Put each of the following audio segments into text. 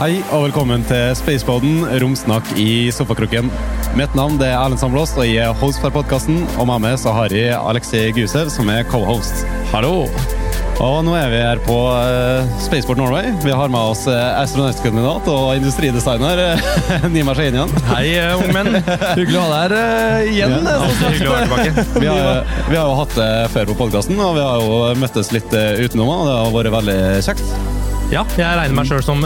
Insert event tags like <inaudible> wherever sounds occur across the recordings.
Hei og velkommen til Spaceboden, romsnakk i sofakroken. Mitt navn er Erlend Sandblåst, og jeg er host for podkasten. Og med meg så har jeg Aleksej Gusev, som er co-host. Hallo! Og nå er vi her på uh, Spaceport Norway. Vi har med oss uh, astronautkandidat og industridesigner uh, <laughs> Nima Shahinian. Hei, unge menn. Hyggelig å ha deg her igjen. Ja, hyggelig å være tilbake. <laughs> Vi har, vi har jo hatt det før på podkasten, og vi har jo møttes litt utenom. Og det har vært veldig kjekt. Ja, jeg regner meg sjøl som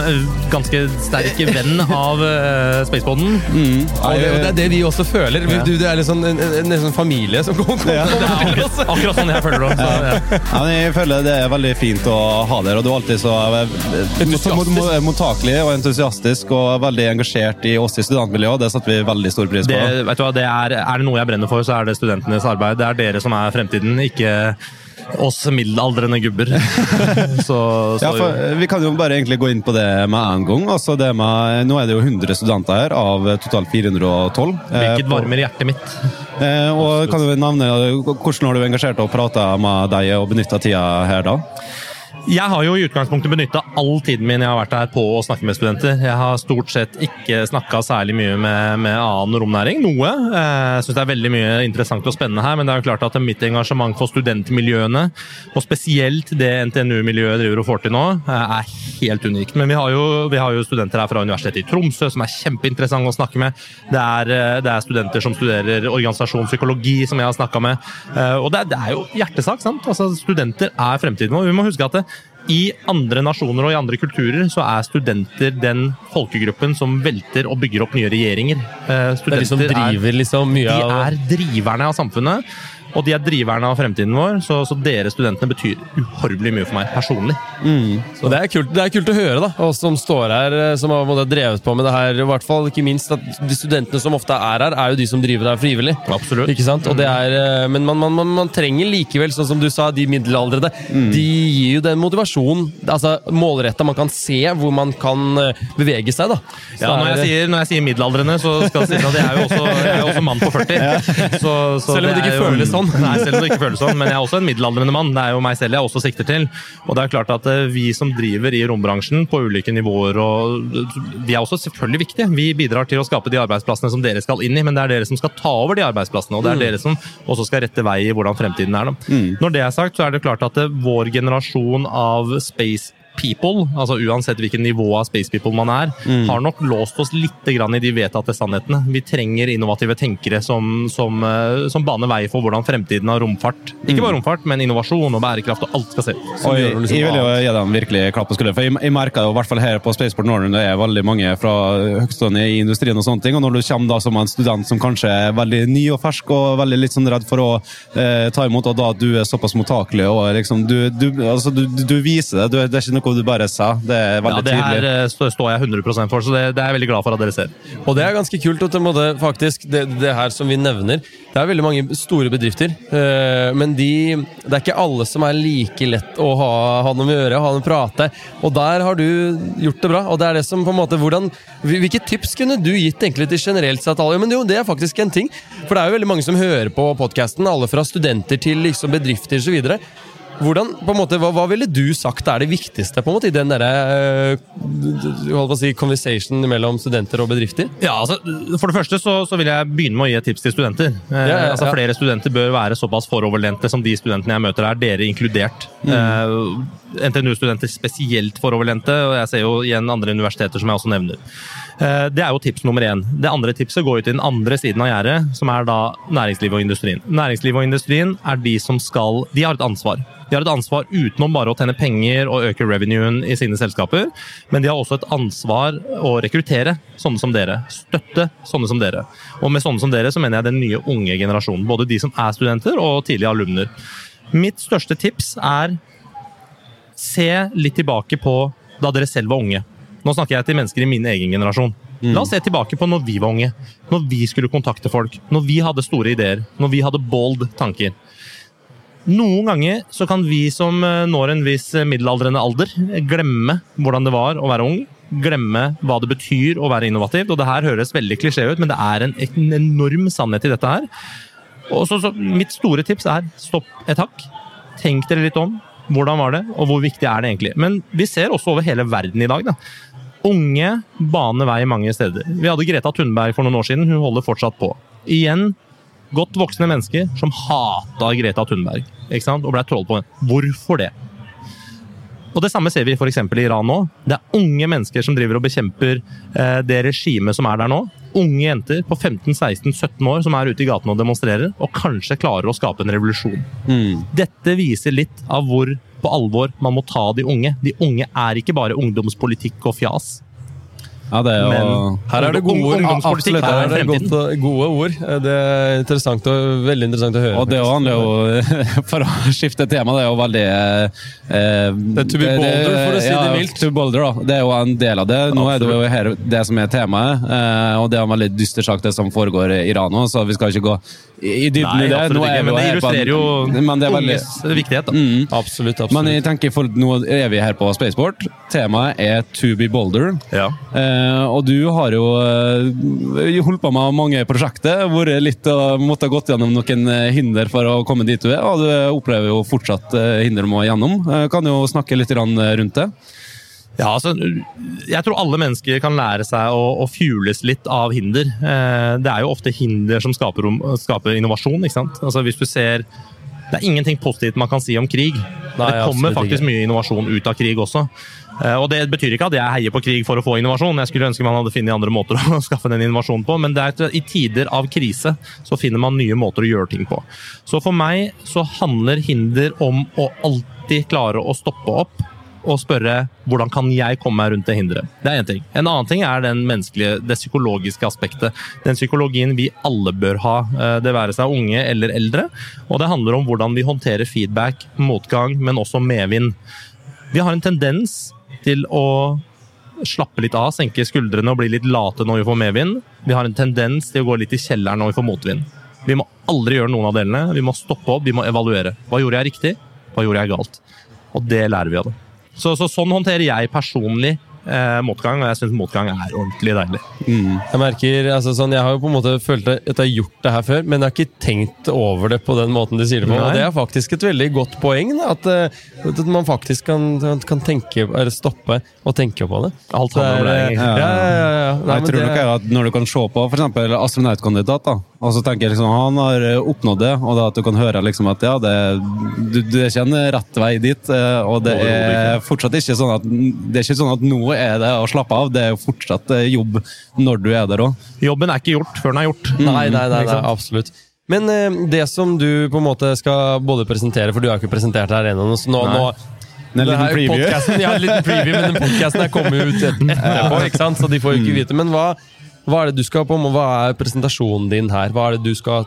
ganske sterk <laughs> venn av uh, Spaceboden. Mm. Og det, det, er det vi også føler. Ja. Du, du er liksom en, en, en, sånn familie som kommer. Ja. Det er akkurat, akkurat sånn jeg føler det. Så, ja. Ja, jeg føler det er veldig fint å ha dere, og du er alltid så mottakelig og entusiastisk og veldig engasjert i oss i studentmiljøet. Det setter vi veldig stor pris på. Det, vet du hva, det er, er det noe jeg brenner for, så er det studentenes arbeid. Det er dere som er fremtiden, ikke oss middelaldrende gubber. <laughs> så, så, ja, for, vi kan jo bare egentlig gå inn på det med en gang. Altså med, nå er det jo 100 studenter her av totalt 412. Hvilket varmer hjertet mitt. Eh, og kan du nevne, Hvordan har du engasjert og prata med deg og benytta tida her da? Jeg har jo i utgangspunktet benytta all tiden min jeg har vært her på å snakke med studenter. Jeg har stort sett ikke snakka særlig mye med, med, annen romnæring. Noe. Jeg syns det er veldig mye interessant og spennende her, men det er jo klart at mitt engasjement for studentmiljøene, og spesielt det NTNU-miljøet driver og får til nå, er helt unikt. Men vi har, jo, vi har jo studenter her fra Universitetet i Tromsø som er kjempeinteressante å snakke med. Det er, det er studenter som studerer organisasjonspsykologi, som jeg har snakka med. Og det er, det er, jo hjertesak, sant? Altså, studenter er fremtiden vår. Vi må huske at det, i andre nasjoner og i andre kulturer så er studenter den folkegruppen som velter og bygger opp nye regjeringer. Studenter det er de som driver liksom mye av De er driverne av samfunnet. Og de er driverne av fremtiden vår, så, så dere studentene betyr uhorvelig mye for meg personlig. Mm. Så det er, kult, det er, kult, å høre, da, oss som står her, eh, som har drevet på med det her. I hvert fall, ikke minst at De studentene som ofte er her, er jo de som driver her frivillig. Absolutt. Ikke sant? Og det er, eh, men man, man, man, man trenger likevel, sånn som du sa, de middelaldrende. Mm. De gir jo den motivasjonen, altså målretta. Man kan se hvor man kan eh, bevege seg. da. Så ja, når jeg, sier, når jeg sier middelaldrende, så skal det sies at jeg er jo også, jeg er også mann på 40. <laughs> Ja. Så, så Selv om det, det ikke føles sånn. Nei, selv om det ikke føles sånn, men jeg er også en middelaldrende mann. Det er jo meg selv jeg også sikter til. Og det er klart at vi som driver i rombransjen på ulike nivåer, og de er også selvfølgelig viktige. Vi bidrar til å skape de arbeidsplassene som dere skal inn i, men det er dere som skal ta over de arbeidsplassene. Og det er mm. dere som også skal rette vei i hvordan fremtiden er. Mm. Når det er sagt, så er det klart at eh, vår generasjon av space people, altså uansett hvilket nivå av space people man er, mm. har nok låst oss litt i de vedtatte sannhetene. Vi trenger innovative tenkere som, som, eh, som baner vei for hvordan fremtiden av romfart Ikke bare mm. romfart, men innovasjon og bærekraft og alt skal se ut. Jeg, liksom jeg vil jo gi dem virkelig klapp på skulderen. For jeg, jeg merker jo i hvert fall her på Spaceport Northern det er veldig mange fra høgstående i industrien og sånne ting. Og når du kommer da som en student som kanskje er veldig ny og fersk og veldig litt sånn redd for å eh, ta imot, og da du er såpass mottakelig og liksom du, du, altså, du, du viser det. Du, det er ikke noe noe du bare sa. Det er veldig ja, det tydelig. her eh, står jeg 100% for, så det, det, er jeg veldig glad for at dere ser. Og det er ganske kult at det, faktisk, det, det, her som vi nevner Det er veldig mange store bedrifter, eh, men de, det er ikke alle som er like lett å ha, ha noe med å gjøre, ha noe å prate. Og der har du gjort det bra. og det er det som på en måte, hvordan, Hvilke tips kunne du gitt egentlig til generelt sett alle? Men jo, det er faktisk en ting. For det er jo veldig mange som hører på podkasten, alle fra studenter til liksom bedrifter osv. Hvordan, på en måte, hva, hva, ville du sagt er det viktigste på en måte, i den derre uh, si, conversation mellom studenter og bedrifter? Ja, altså, For det første så, så vil jeg begynne med å gi et tips til studenter. Uh, ja, ja, altså, flere studenter bør være såpass foroverlente som de studentene jeg møter her, dere inkludert. Mm. Uh, NTNU-studenter spesielt foroverlente, og jeg ser jo igjen andre universiteter som jeg også nevner. Eh, det er jo tips nummer én. Det andre tipset går jo til den andre siden av gjerdet, som er da næringslivet og industrien. Næringslivet og industrien er de som skal De har et ansvar. De har et ansvar utenom bare å tjene penger og øke revenuen i sine selskaper, men de har også et ansvar å rekruttere sånne som dere. Støtte sånne som dere. Og med sånne som dere så mener jeg den nye unge generasjonen. Både de som er studenter og tidlige alumner. Mitt største tips er se litt tilbake på da dere selv var unge. Nå snakker jeg til mennesker i min egen generasjon. Mm. La oss se tilbake på når vi var unge. Når vi skulle kontakte folk. Når vi hadde store ideer. Når vi hadde bold tanker. Noen ganger så kan vi som eh, når en viss middelaldrende alder, glemme hvordan det var å være ung. Glemme hva det betyr å være innovativ. Og det her høres veldig klisjé ut, men det er en, en enorm sannhet i dette her. Og så, så Mitt store tips er stopp et hakk. Tenk dere litt om. Hvordan var det, og hvor viktig er det egentlig? Men vi ser også over hele verden i dag da, Unge baner vei mange steder. Vi hadde Greta Thunberg for noen år siden. Hun holder fortsatt på. Igjen godt voksne mennesker som hata Greta Thunberg ikke sant? og ble troll på henne. Hvorfor det? Og Det samme ser vi f.eks. i Iran nå. Det er unge mennesker som driver og bekjemper eh, det regimet som er der nå. Unge jenter på 15-16-17 år som er ute i gatene og demonstrerer, og kanskje klarer å skape en revolusjon. Mm. Dette viser litt av hvor på alvor man må ta de unge. De unge er ikke bare ungdomspolitikk og fjas. Ja, det er jo... Men her er det gode ord. Absolutt, her er det godt, gode ord. Det er interessant og, veldig interessant å høre. Og det handler jo, <laughs> For å skifte tema, det er jo veldig eh, Det er to be bolder, for å si ja, det mildt. To bolder, da. Det er jo en del av det. Nå er det jo her det som er temaet, eh, og det er en veldig dyster sak, det som foregår i Iran nå, så vi skal ikke gå i dybden i det. Nå er men det illustrerer jo unges viktighet. Da. Mm. Absolutt, absolutt. Men jeg tenker, for nå er vi her på Spaceport. Temaet er to be bolder. Ja. Eh, Eh, og du har jo eh, holdt på med mange prosjekter. Vært litt og måtte gått gjennom noen eh, hinder for å komme dit du er, og du opplever jo fortsatt hinder du må gjennom. Kan jo snakke litt rundt det? Ja, altså, jeg tror alle mennesker kan lære seg å, å fjules litt av hinder. Det er jo ofte hinder som skaper, skaper innovasjon. ikke sant? Altså, hvis du ser det er ingenting positivt man kan si om krig. Nei, det kommer faktisk ikke. mye innovasjon ut av krig også. Eh, og Det betyr ikke at jeg heier på krig for å få innovasjon. Jeg skulle ønske man hadde funnet andre måter <laughs> å skaffe den innovasjonen på, men det er i tider av krise så finner man nye måter å gjøre ting på. Så for meg så handler hinder om å alltid klare å stoppe opp og spørre hvordan kan jeg komme meg rundt det hinderet. Det er én ting. En annen ting er den menneskelige, det psykologiske aspektet. Den psykologien vi alle bør ha, eh, det være seg unge eller eldre. Og det handler om hvordan vi håndterer feedback, motgang, men også medvind. Vi har en tendens til å slappe litt av, senke skuldrene og bli litt late når vi får medvind. Vi har en tendens til å gå litt i kjelleren når vi får motvind. Vi må aldri gjøre noen av delene. Vi må stoppe opp, vi må evaluere. Hva gjorde jeg riktig? Hva gjorde jeg galt? Og det lærer vi av det. Så, så sånn håndterer jeg personlig eh, motgang, og jeg syns motgang er ordentlig deilig. Mm. Jeg merker, altså sånn, jeg har jo på en måte følt at jeg har gjort det her før, men jeg har ikke tenkt over det på den måten du sier det på. Nei. Og det er faktisk et veldig godt poeng. Da, at, eh, at, man faktisk kan, kan tenke, eller stoppe og tenke på det. Alt handler om det. Ja, ja, ja, ja. Nei, jeg tror det... nok at Når du kan se på f.eks. astronautkandidat, da, og så tenker jeg liksom, han har eh, oppnådd det, og da at du kan høre liksom at ja, det, du, du er ikke en rett vei dit. Eh, og det er fortsatt ikke sånn at det er ikke sånn at nå er det å slappe av. Det er jo fortsatt jobb når du er der òg. Jobben er ikke gjort før den er gjort. Mm. Nei, nei, nei, nei absolutt. Men eh, det som du på en måte skal både presentere, for du har ikke presentert her ennå så nå, nå en liten preview. Ja, en liten preview, men den podkasten er kommet ut etterpå, <laughs> ikke sant? så de får jo ikke vite. Men hva, hva er det du skal på, hva er presentasjonen din her? Hva er det du skal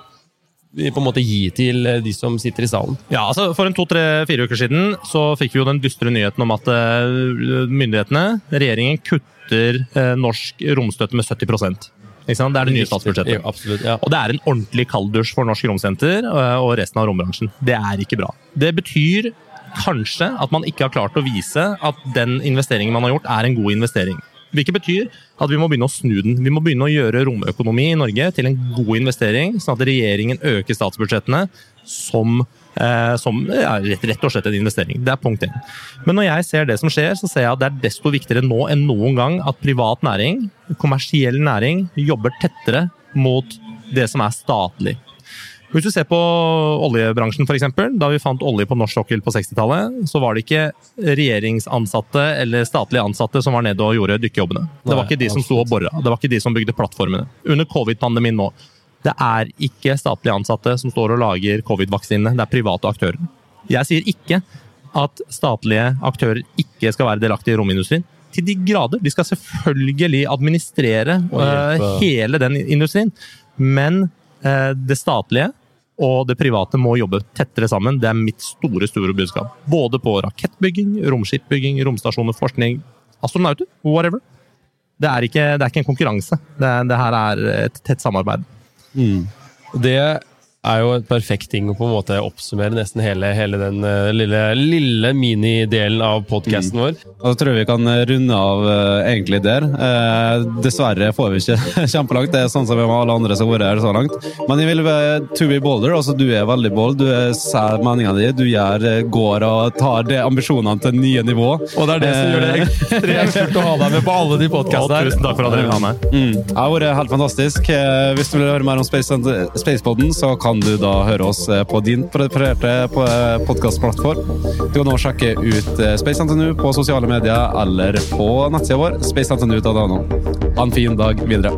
på en måte gi til eh, de som sitter i salen? Ja, altså For en to-tre-fire uker siden så fikk vi jo den dystre nyheten om at uh, myndighetene, regjeringen, kutter norsk romstøtte med 70 det er det nye statsbudsjettet. Absolutt, ja. Og det er en ordentlig kalddusj for Norsk Romsenter og resten av rombransjen. Det er ikke bra. Det betyr kanskje at man ikke har klart å vise at den investeringen man har gjort, er en god investering. Hvilket betyr at vi må begynne å snu den. Vi må begynne å gjøre romøkonomi i Norge til en god investering, sånn at regjeringen øker statsbudsjettene som, eh, som ja, rett, og slett en investering. Det er punkt én. Men når jeg ser det som skjer, så ser jeg at det er desto viktigere nå enn noen gang at privat næring, kommersiell næring, jobber tettere mot det som er statlig. Hvis du ser på oljebransjen, f.eks. Da vi fant olje på norsk sokkel på 60-tallet, så var det ikke regjeringsansatte eller statlige ansatte som var nede og gjorde dykkejobbene. Det var ikke de som sto og bora. Det var ikke de som bygde plattformene. Under covid-pandemien nå. Det er ikke statlige ansatte som står og lager covid-vaksinene. Det er private aktører. Jeg sier ikke at statlige aktører ikke skal være delaktige i romindustrien. Til de grader. De skal selvfølgelig administrere uh, hele den industrien. Men uh, det statlige og det private må jobbe tettere sammen. Det er mitt store store budskap. Både på rakettbygging, romskipbygging, romstasjoner, forskning, astronauter, whatever. Det er ikke, det er ikke en konkurranse. Det, det, her er et tett samarbeid. Mm. Det er jo et perfekt ting å på en måte oppsummere nesten hele, hele den uh, lille, lille minidelen av podkasten mm. vår. Og så tror jeg vi kan runde av uh, egentlig der. Uh, dessverre får vi ikke <laughs> kjempelangt, det er sånn som med alle andre som har vært her så langt. Men jeg vil to be bolder. altså Du er veldig bold, du ser meningene dine, du gjør, går og tar det ambisjonene til nye nivå. Og det er det som gjør det ekstremt kult å ha deg med på alle de podkastene her. Tusen takk for at dere vil ha meg. Mm. Det har vært helt fantastisk. Hvis du vil høre mer om Space, så kan kan du da høre oss eh, på din prefererte eh, podkastplattform. Du kan nå sjekke ut eh, Space NTNU på sosiale medier eller på nettsida vår spacentnu.no. Ha en fin dag videre.